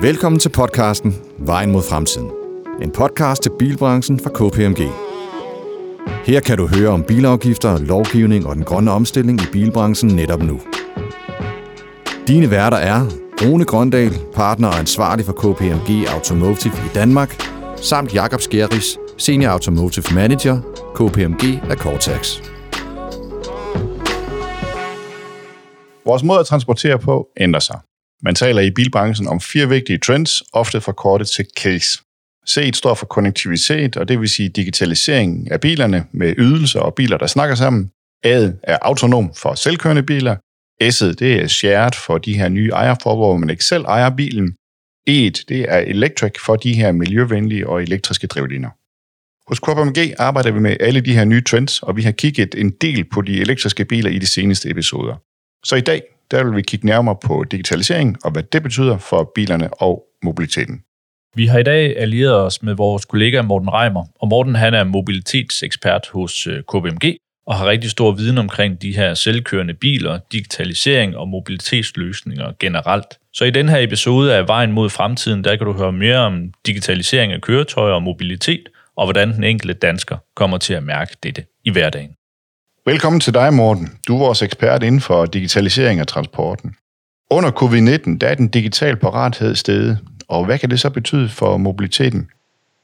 Velkommen til podcasten Vejen mod fremtiden. En podcast til bilbranchen fra KPMG. Her kan du høre om bilafgifter, lovgivning og den grønne omstilling i bilbranchen netop nu. Dine værter er Rune Grøndal, partner og ansvarlig for KPMG Automotive i Danmark, samt Jakob Skjeris, Senior Automotive Manager, KPMG af Cortex. Vores måde at transportere på ændrer sig. Man taler i bilbranchen om fire vigtige trends, ofte forkortet til CASE. C står for konnektivitet, og det vil sige digitalisering af bilerne med ydelser og biler, der snakker sammen. A er autonom for selvkørende biler. S'et det er shared for de her nye ejerformer, hvor man ikke selv ejer bilen. E'et det er electric for de her miljøvenlige og elektriske drivlinjer. Hos KPMG arbejder vi med alle de her nye trends, og vi har kigget en del på de elektriske biler i de seneste episoder. Så i dag der vil vi kigge nærmere på digitalisering og hvad det betyder for bilerne og mobiliteten. Vi har i dag allieret os med vores kollega Morten Reimer, og Morten han er mobilitetsekspert hos øh, KBMG KPMG og har rigtig stor viden omkring de her selvkørende biler, digitalisering og mobilitetsløsninger generelt. Så i den her episode af Vejen mod fremtiden, der kan du høre mere om digitalisering af køretøjer og mobilitet, og hvordan den enkelte dansker kommer til at mærke dette i hverdagen. Velkommen til dig, Morten. Du er vores ekspert inden for digitalisering af transporten. Under covid-19 der er den digitale parathed steget, og hvad kan det så betyde for mobiliteten?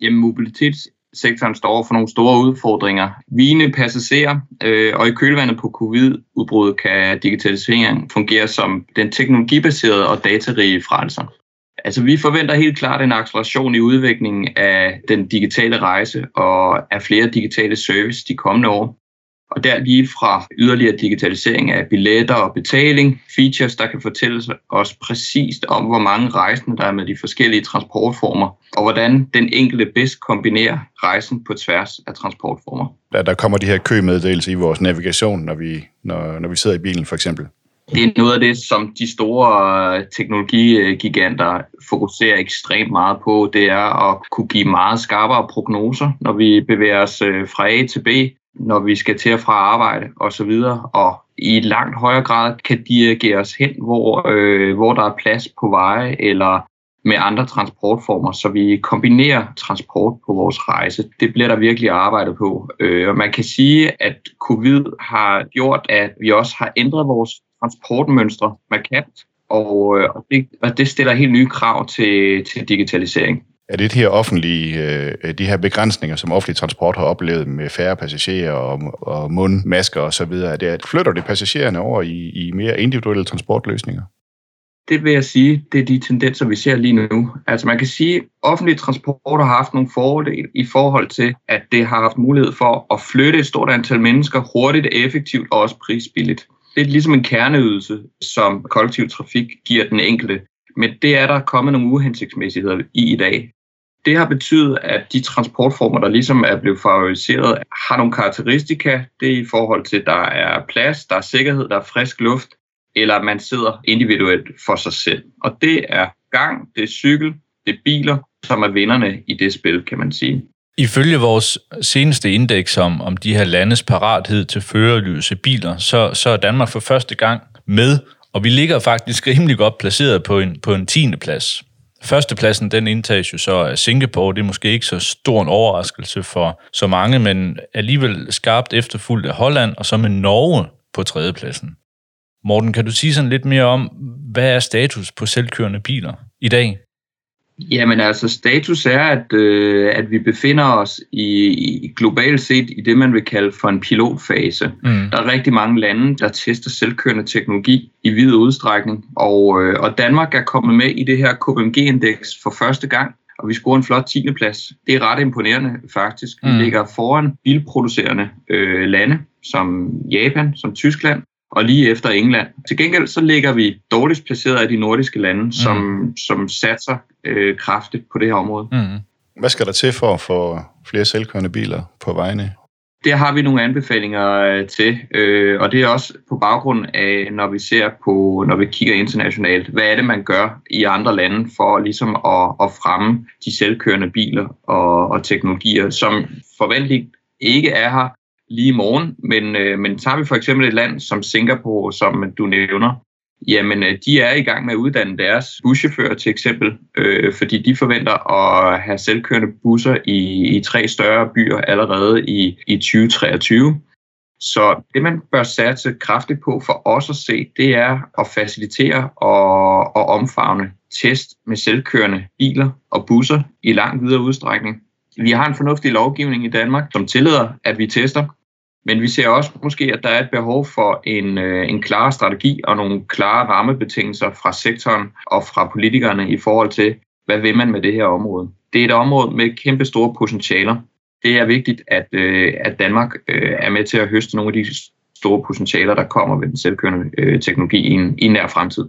Jamen, mobilitetssektoren står for nogle store udfordringer. Vigende passagerer, øh, og i kølvandet på covid-udbruddet kan digitalisering fungere som den teknologibaserede og datarige frelser. Altså, vi forventer helt klart en acceleration i udviklingen af den digitale rejse og af flere digitale service de kommende år. Og der lige fra yderligere digitalisering af billetter og betaling, features, der kan fortælle os præcist om, hvor mange rejsende der er med de forskellige transportformer, og hvordan den enkelte bedst kombinerer rejsen på tværs af transportformer. Der, der kommer de her kømeddelelser i vores navigation, når vi, når, når vi sidder i bilen for eksempel. Det er noget af det, som de store teknologigiganter fokuserer ekstremt meget på. Det er at kunne give meget skarpere prognoser, når vi bevæger os øh, fra A til B, når vi skal til og fra arbejde osv., og i langt højere grad kan dirigere os hen, hvor, øh, hvor der er plads på veje eller med andre transportformer, så vi kombinerer transport på vores rejse. Det bliver der virkelig arbejdet på. Øh, og man kan sige, at covid har gjort, at vi også har ændret vores transportmønstre markant, og, øh, og, det, og det stiller helt nye krav til, til digitalisering. Er det de her offentlige, øh, de her begrænsninger, som offentlig transport har oplevet med færre passagerer og, og mundmasker osv., er det, at flytter det passagererne over i, i mere individuelle transportløsninger? Det vil jeg sige, det er de tendenser, vi ser lige nu. Altså man kan sige, at offentlig transport har haft nogle fordele i forhold til, at det har haft mulighed for at flytte et stort antal mennesker hurtigt, effektivt og også prisbilligt. Det er ligesom en kerneydelse, som kollektiv trafik giver den enkelte. Men det er der kommet nogle uhensigtsmæssigheder i i dag. Det har betydet, at de transportformer, der ligesom er blevet favoriseret, har nogle karakteristika. Det er i forhold til, at der er plads, der er sikkerhed, der er frisk luft, eller man sidder individuelt for sig selv. Og det er gang, det er cykel, det er biler, som er vinderne i det spil, kan man sige. Ifølge vores seneste indeks om, om de her landes parathed til førerløse biler, så, så er Danmark for første gang med, og vi ligger faktisk rimelig godt placeret på en, på en tiende plads. Førstepladsen, den indtages jo så af Singapore. Det er måske ikke så stor en overraskelse for så mange, men alligevel skarpt efterfulgt af Holland, og så med Norge på tredjepladsen. Morten, kan du sige sådan lidt mere om, hvad er status på selvkørende biler i dag? Jamen altså, status er, at, øh, at vi befinder os i, i globalt set i det, man vil kalde for en pilotfase. Mm. Der er rigtig mange lande, der tester selvkørende teknologi i vid udstrækning, og, øh, og Danmark er kommet med i det her KPMG-indeks for første gang, og vi scorer en flot 10. plads. Det er ret imponerende faktisk. Vi mm. ligger foran bilproducerende øh, lande, som Japan, som Tyskland, og lige efter England. Til gengæld så ligger vi dårligst placeret af de nordiske lande, som, mm. som satser øh, kraftigt på det her område. Mm. Hvad skal der til for at få flere selvkørende biler på vejene? Det har vi nogle anbefalinger øh, til, øh, og det er også på baggrund af, når vi ser på, når vi kigger internationalt, hvad er det, man gør i andre lande for ligesom at, at fremme de selvkørende biler og, og teknologier, som forventeligt ikke er her lige i morgen, men, øh, men tager vi for eksempel et land som Singapore, som du nævner, jamen øh, de er i gang med at uddanne deres buschauffører til eksempel, øh, fordi de forventer at have selvkørende busser i, i tre større byer allerede i, i 2023. Så det, man bør satse kraftigt på for os at se, det er at facilitere og, og omfavne test med selvkørende biler og busser i langt videre udstrækning. Vi har en fornuftig lovgivning i Danmark, som tillader, at vi tester, men vi ser også måske, at der er et behov for en, øh, en klar strategi og nogle klare rammebetingelser fra sektoren og fra politikerne i forhold til, hvad vil man med det her område. Det er et område med kæmpe store potentialer. Det er vigtigt, at, øh, at Danmark øh, er med til at høste nogle af de store potentialer, der kommer ved den selvkørende øh, teknologi i en, i en nær fremtid.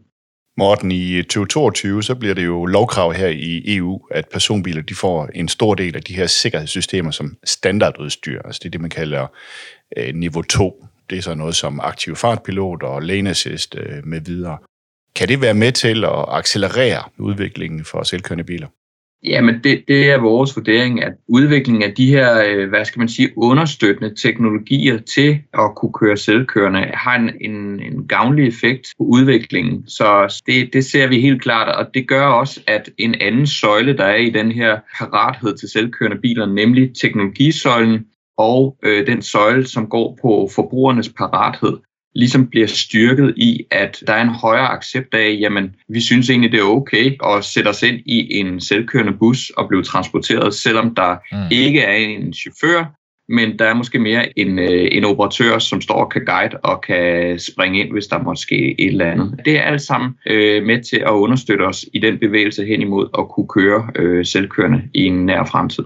Morten, i 2022, så bliver det jo lovkrav her i EU, at personbiler de får en stor del af de her sikkerhedssystemer som standardudstyr. Altså det er det, man kalder øh, niveau 2. Det er så noget som aktiv fartpilot og lane assist øh, med videre. Kan det være med til at accelerere udviklingen for selvkørende biler? Jamen, det, det er vores vurdering, at udviklingen af de her, øh, hvad skal man sige, understøttende teknologier til at kunne køre selvkørende har en, en, en gavnlig effekt på udviklingen. Så det, det ser vi helt klart, og det gør også, at en anden søjle, der er i den her parathed til selvkørende biler, nemlig teknologisøjlen, og øh, den søjle, som går på forbrugernes parathed, ligesom bliver styrket i, at der er en højere accept af, jamen, vi synes egentlig, det er okay at sætte os ind i en selvkørende bus og blive transporteret, selvom der mm. ikke er en chauffør, men der er måske mere en, øh, en operatør, som står og kan guide og kan springe ind, hvis der måtte ske et eller andet. Det er alt sammen øh, med til at understøtte os i den bevægelse hen imod at kunne køre øh, selvkørende i en nær fremtid.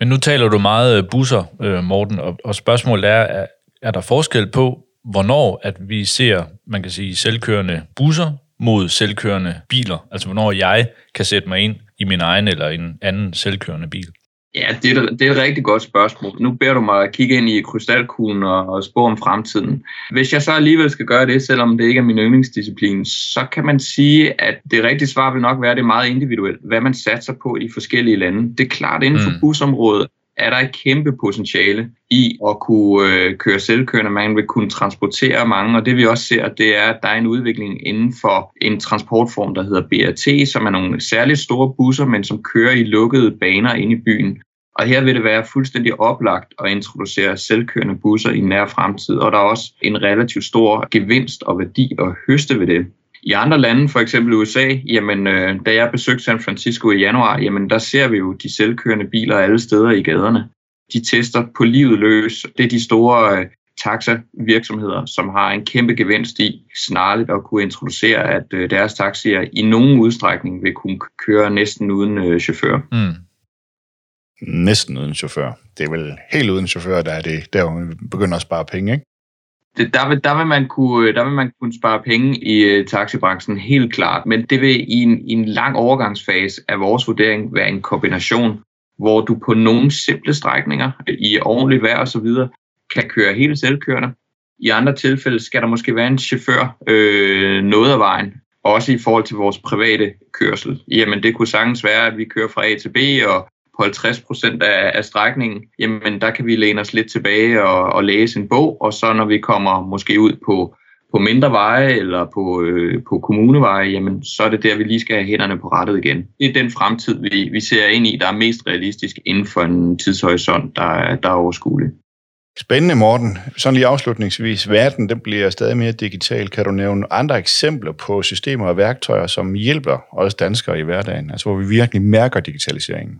Men nu taler du meget busser, øh, Morten, og, og spørgsmålet er, er, er der forskel på, hvornår at vi ser, man kan sige, selvkørende busser mod selvkørende biler? Altså hvornår jeg kan sætte mig ind i min egen eller en anden selvkørende bil? Ja, det er, det er et rigtig godt spørgsmål. Nu beder du mig at kigge ind i krystalkuglen og, og spå om fremtiden. Hvis jeg så alligevel skal gøre det, selvom det ikke er min yndlingsdisciplin, så kan man sige, at det rigtige svar vil nok være, at det er meget individuelt, hvad man satser på i forskellige lande. Det er klart inden for mm. busområdet, er der et kæmpe potentiale i at kunne øh, køre selvkørende. Man vil kunne transportere mange, og det vi også ser, det er, at der er en udvikling inden for en transportform, der hedder BRT, som er nogle særligt store busser, men som kører i lukkede baner inde i byen. Og her vil det være fuldstændig oplagt at introducere selvkørende busser i nær fremtid, og der er også en relativt stor gevinst og værdi at høste ved det. I andre lande, for eksempel USA, jamen, øh, da jeg besøgte San Francisco i januar, jamen, der ser vi jo de selvkørende biler alle steder i gaderne. De tester på livet løs. Det er de store øh, taxa-virksomheder, som har en kæmpe gevinst i snarligt at kunne introducere, at øh, deres taxier i nogen udstrækning vil kunne køre næsten uden øh, chauffør. Mm. Næsten uden chauffør. Det er vel helt uden chauffør, der er det, der begynder at spare penge, ikke? Det, der, vil, der, vil man kunne, øh, der vil man kunne spare penge i uh, taxibranchen helt klart, men det vil i en, i en lang overgangsfase af vores vurdering være en kombination, hvor du på nogle simple strækninger øh, i ordentligt vejr og så videre kan køre helt selvkørende. I andre tilfælde skal der måske være en chauffør øh, noget af vejen, også i forhold til vores private kørsel. Jamen det kunne sagtens være, at vi kører fra A til B, og på 50 procent af, af strækningen, jamen der kan vi læne os lidt tilbage og, og læse en bog, og så når vi kommer måske ud på, på mindre veje eller på, øh, på kommuneveje, jamen så er det der, vi lige skal have hænderne på rettet igen. Det er den fremtid, vi, vi ser ind i, der er mest realistisk inden for en tidshorisont, der, der er overskuelig. Spændende, Morten. Sådan lige afslutningsvis. Verden den bliver stadig mere digital. Kan du nævne andre eksempler på systemer og værktøjer, som hjælper os danskere i hverdagen? Altså hvor vi virkelig mærker digitaliseringen?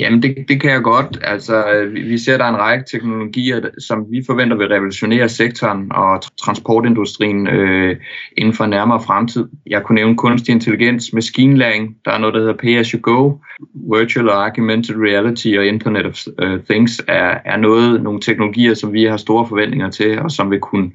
Jamen, det, det kan jeg godt. Altså, vi, vi ser, at der er en række teknologier, som vi forventer vil revolutionere sektoren og transportindustrien øh, inden for nærmere fremtid. Jeg kunne nævne kunstig intelligens, maskinlæring, der er noget, der hedder Pay-as-you-go, Virtual og Augmented Reality og Internet of uh, Things er, er noget, nogle teknologier, som vi har store forventninger til, og som vil kunne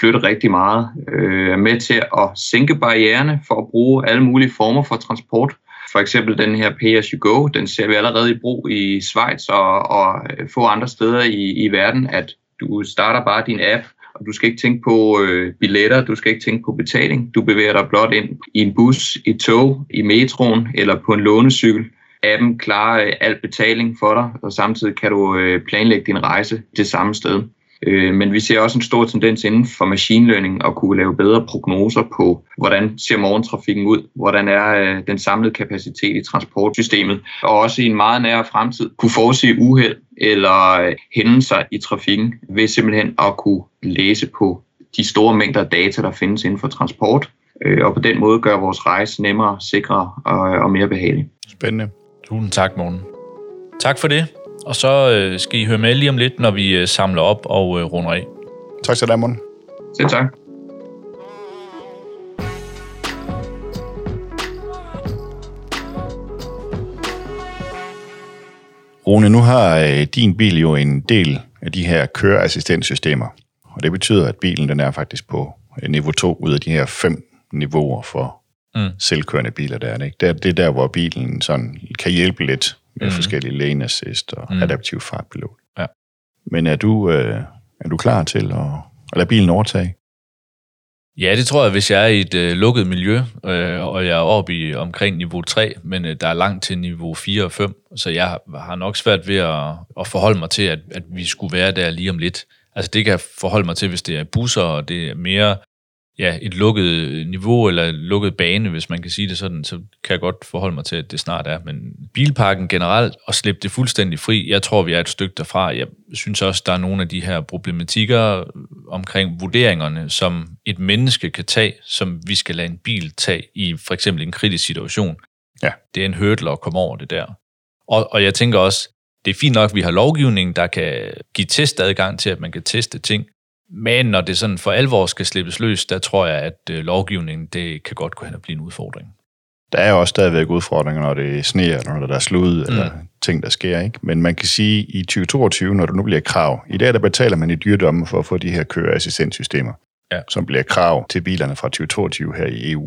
flytte rigtig meget øh, med til at sænke barriererne for at bruge alle mulige former for transport for eksempel den her Pay As You Go, den ser vi allerede i brug i Schweiz og, og øh, få andre steder i, i verden, at du starter bare din app, og du skal ikke tænke på øh, billetter, du skal ikke tænke på betaling. Du bevæger dig blot ind i en bus, i tog, i metroen eller på en lånecykel. Appen klarer øh, al betaling for dig, og samtidig kan du øh, planlægge din rejse det samme sted. Øh, men vi ser også en stor tendens inden for machine learning at kunne lave bedre prognoser på, hvordan ser morgentrafikken ud, hvordan er øh, den samlede kapacitet i transportsystemet, og også i en meget nær fremtid kunne forudse uheld eller øh, hændelser i trafikken ved simpelthen at kunne læse på de store mængder data, der findes inden for transport, øh, og på den måde gøre vores rejse nemmere, sikrere og, øh, og mere behagelig. Spændende. Tusind tak, morgen. Tak for det. Og så øh, skal I høre med lige om lidt, når vi øh, samler op og øh, runder af. Tak til dig, Morten. Selv tak. Rune, nu har øh, din bil jo en del af de her køreassistenssystemer, og det betyder, at bilen den er faktisk på øh, niveau 2 ud af de her fem niveauer for mm. selvkørende biler, der er det, ikke? Det, er, det er der, hvor bilen sådan kan hjælpe lidt med mm. forskellige lane assist og mm. adaptiv fartpilot. Ja. Men er du, øh, er du klar til at, at lade bilen overtage? Ja, det tror jeg, hvis jeg er i et øh, lukket miljø, øh, og jeg er oppe i omkring niveau 3, men øh, der er langt til niveau 4 og 5, så jeg har, har nok svært ved at, at forholde mig til, at, at vi skulle være der lige om lidt. Altså det kan jeg forholde mig til, hvis det er busser, og det er mere ja, et lukket niveau eller lukket bane, hvis man kan sige det sådan, så kan jeg godt forholde mig til, at det snart er. Men bilparken generelt, og slippe det fuldstændig fri, jeg tror, vi er et stykke derfra. Jeg synes også, der er nogle af de her problematikker omkring vurderingerne, som et menneske kan tage, som vi skal lade en bil tage i for eksempel en kritisk situation. Ja. Det er en hurdle at komme over det der. Og, og jeg tænker også, det er fint nok, at vi har lovgivning, der kan give testadgang til, at man kan teste ting, men når det sådan for alvor skal slippes løs, der tror jeg, at øh, lovgivningen det kan godt gå hen og blive en udfordring. Der er jo også stadigvæk udfordringer, når det sneer, eller når der er slud, mm. eller ting, der sker. Ikke? Men man kan sige, at i 2022, når det nu bliver krav, i dag der betaler man i dyredomme for at få de her køreassistenssystemer, ja. som bliver krav til bilerne fra 2022 her i EU.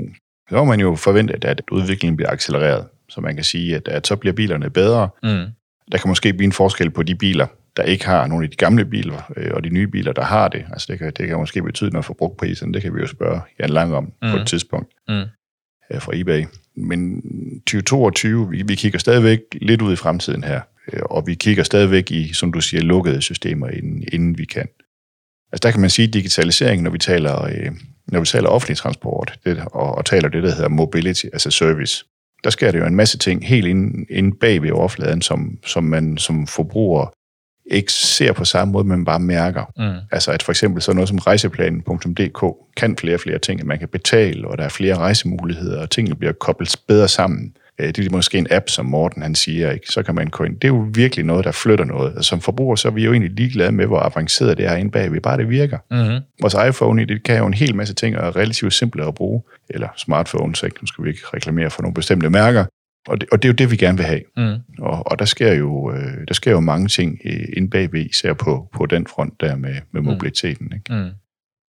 Så må man jo forvente, at udviklingen bliver accelereret. Så man kan sige, at, at så bliver bilerne bedre. Mm. Der kan måske blive en forskel på de biler, der ikke har nogle af de gamle biler, øh, og de nye biler, der har det. Altså det kan, det kan måske betyde noget for brugprisen. Det kan vi jo spørge Jan Lang om mm. på et tidspunkt mm. øh, fra eBay. Men 2022, vi, vi kigger stadigvæk lidt ud i fremtiden her, øh, og vi kigger stadigvæk i, som du siger, lukkede systemer, inden, inden vi kan. Altså der kan man sige digitalisering, når vi taler, øh, når vi taler offentlig transport, det, og, og taler det, der hedder mobility, altså service. Der sker det jo en masse ting helt inde, inde bag ved overfladen, som, som man som forbruger ikke ser på samme måde, men bare mærker. Mm. Altså at for eksempel sådan noget som rejseplanen.dk kan flere og flere ting, at man kan betale, og der er flere rejsemuligheder, og tingene bliver koblet bedre sammen. Øh, det er måske en app, som Morten han siger, ikke? så kan man gå ind. Det er jo virkelig noget, der flytter noget. Altså, som forbruger, så er vi jo egentlig ligeglade med, hvor avanceret det er inde bagved, bare det virker. Mm-hmm. Vores iPhone, det kan jo en hel masse ting, og er relativt simple at bruge. Eller smartphones, ikke? nu skal vi ikke reklamere for nogle bestemte mærker. Og det, og det er jo det, vi gerne vil have. Mm. Og, og der, sker jo, øh, der sker jo mange ting øh, inde bagved, især på, på den front der med, med mobiliteten. Ikke? Mm.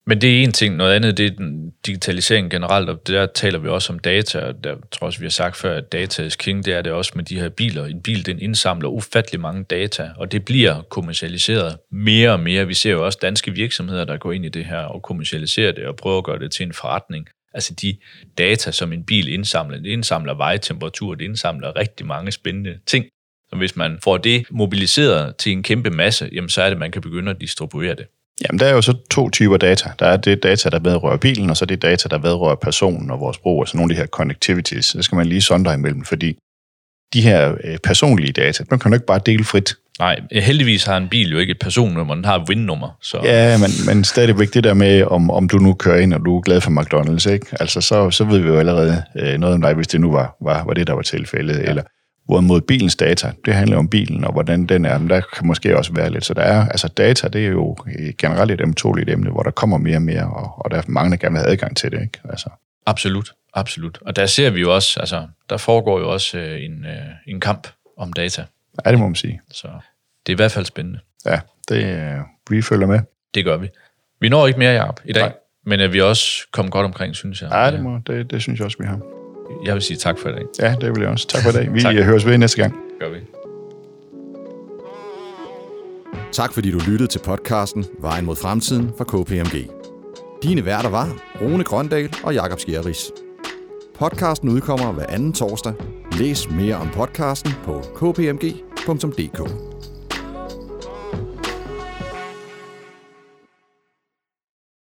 Men det er en ting. Noget andet, det er den digitalisering generelt, og der taler vi også om data, og der tror også, vi har sagt før, at data is king, det er det også med de her biler. En bil, den indsamler ufattelig mange data, og det bliver kommercialiseret mere og mere. Vi ser jo også danske virksomheder, der går ind i det her og kommercialiserer det og prøver at gøre det til en forretning. Altså de data, som en bil indsamler, det indsamler vejtemperatur, det indsamler rigtig mange spændende ting. Så hvis man får det mobiliseret til en kæmpe masse, jamen så er det, at man kan begynde at distribuere det. Jamen, der er jo så to typer data. Der er det data, der vedrører bilen, og så det data, der vedrører personen og vores brug, altså nogle af de her connectivities. Det skal man lige sondre imellem, fordi de her øh, personlige data, man kan jo ikke bare dele frit. Nej, heldigvis har en bil jo ikke et personnummer, den har et VIN-nummer. Så. Ja, men, men stadigvæk det der med, om, om du nu kører ind, og du er glad for McDonald's, ikke? Altså, så, så ved vi jo allerede øh, noget om dig, hvis det nu var, var, var det, der var tilfældet. Ja. Eller hvorimod bilens data, det handler om bilen, og hvordan den er. Men der kan måske også være lidt. Så der er, altså data, det er jo generelt et emtåligt emne, hvor der kommer mere og mere, og, og der er mange, der gerne vil have adgang til det, ikke? Altså. Absolut, absolut. Og der ser vi jo også, altså, der foregår jo også øh, en, øh, en kamp om data. Ja, det må man sige. Så det er i hvert fald spændende. Ja, det, øh, vi følger med. Det gør vi. Vi når ikke mere, Jacob, i dag, Nej. men at vi også kom godt omkring, synes jeg. Ja, det, må, det, det synes jeg også, vi har. Jeg vil sige tak for i dag. Ja, det vil jeg også. Tak for i dag. Vi høres ved næste gang. Gør vi. Tak fordi du lyttede til podcasten Vejen mod fremtiden fra KPMG. Dine værter var Rune Grøndal og Jakob Skjerris. Podcasten udkommer hver anden torsdag. Læs mere om podcasten på kpmg.dk.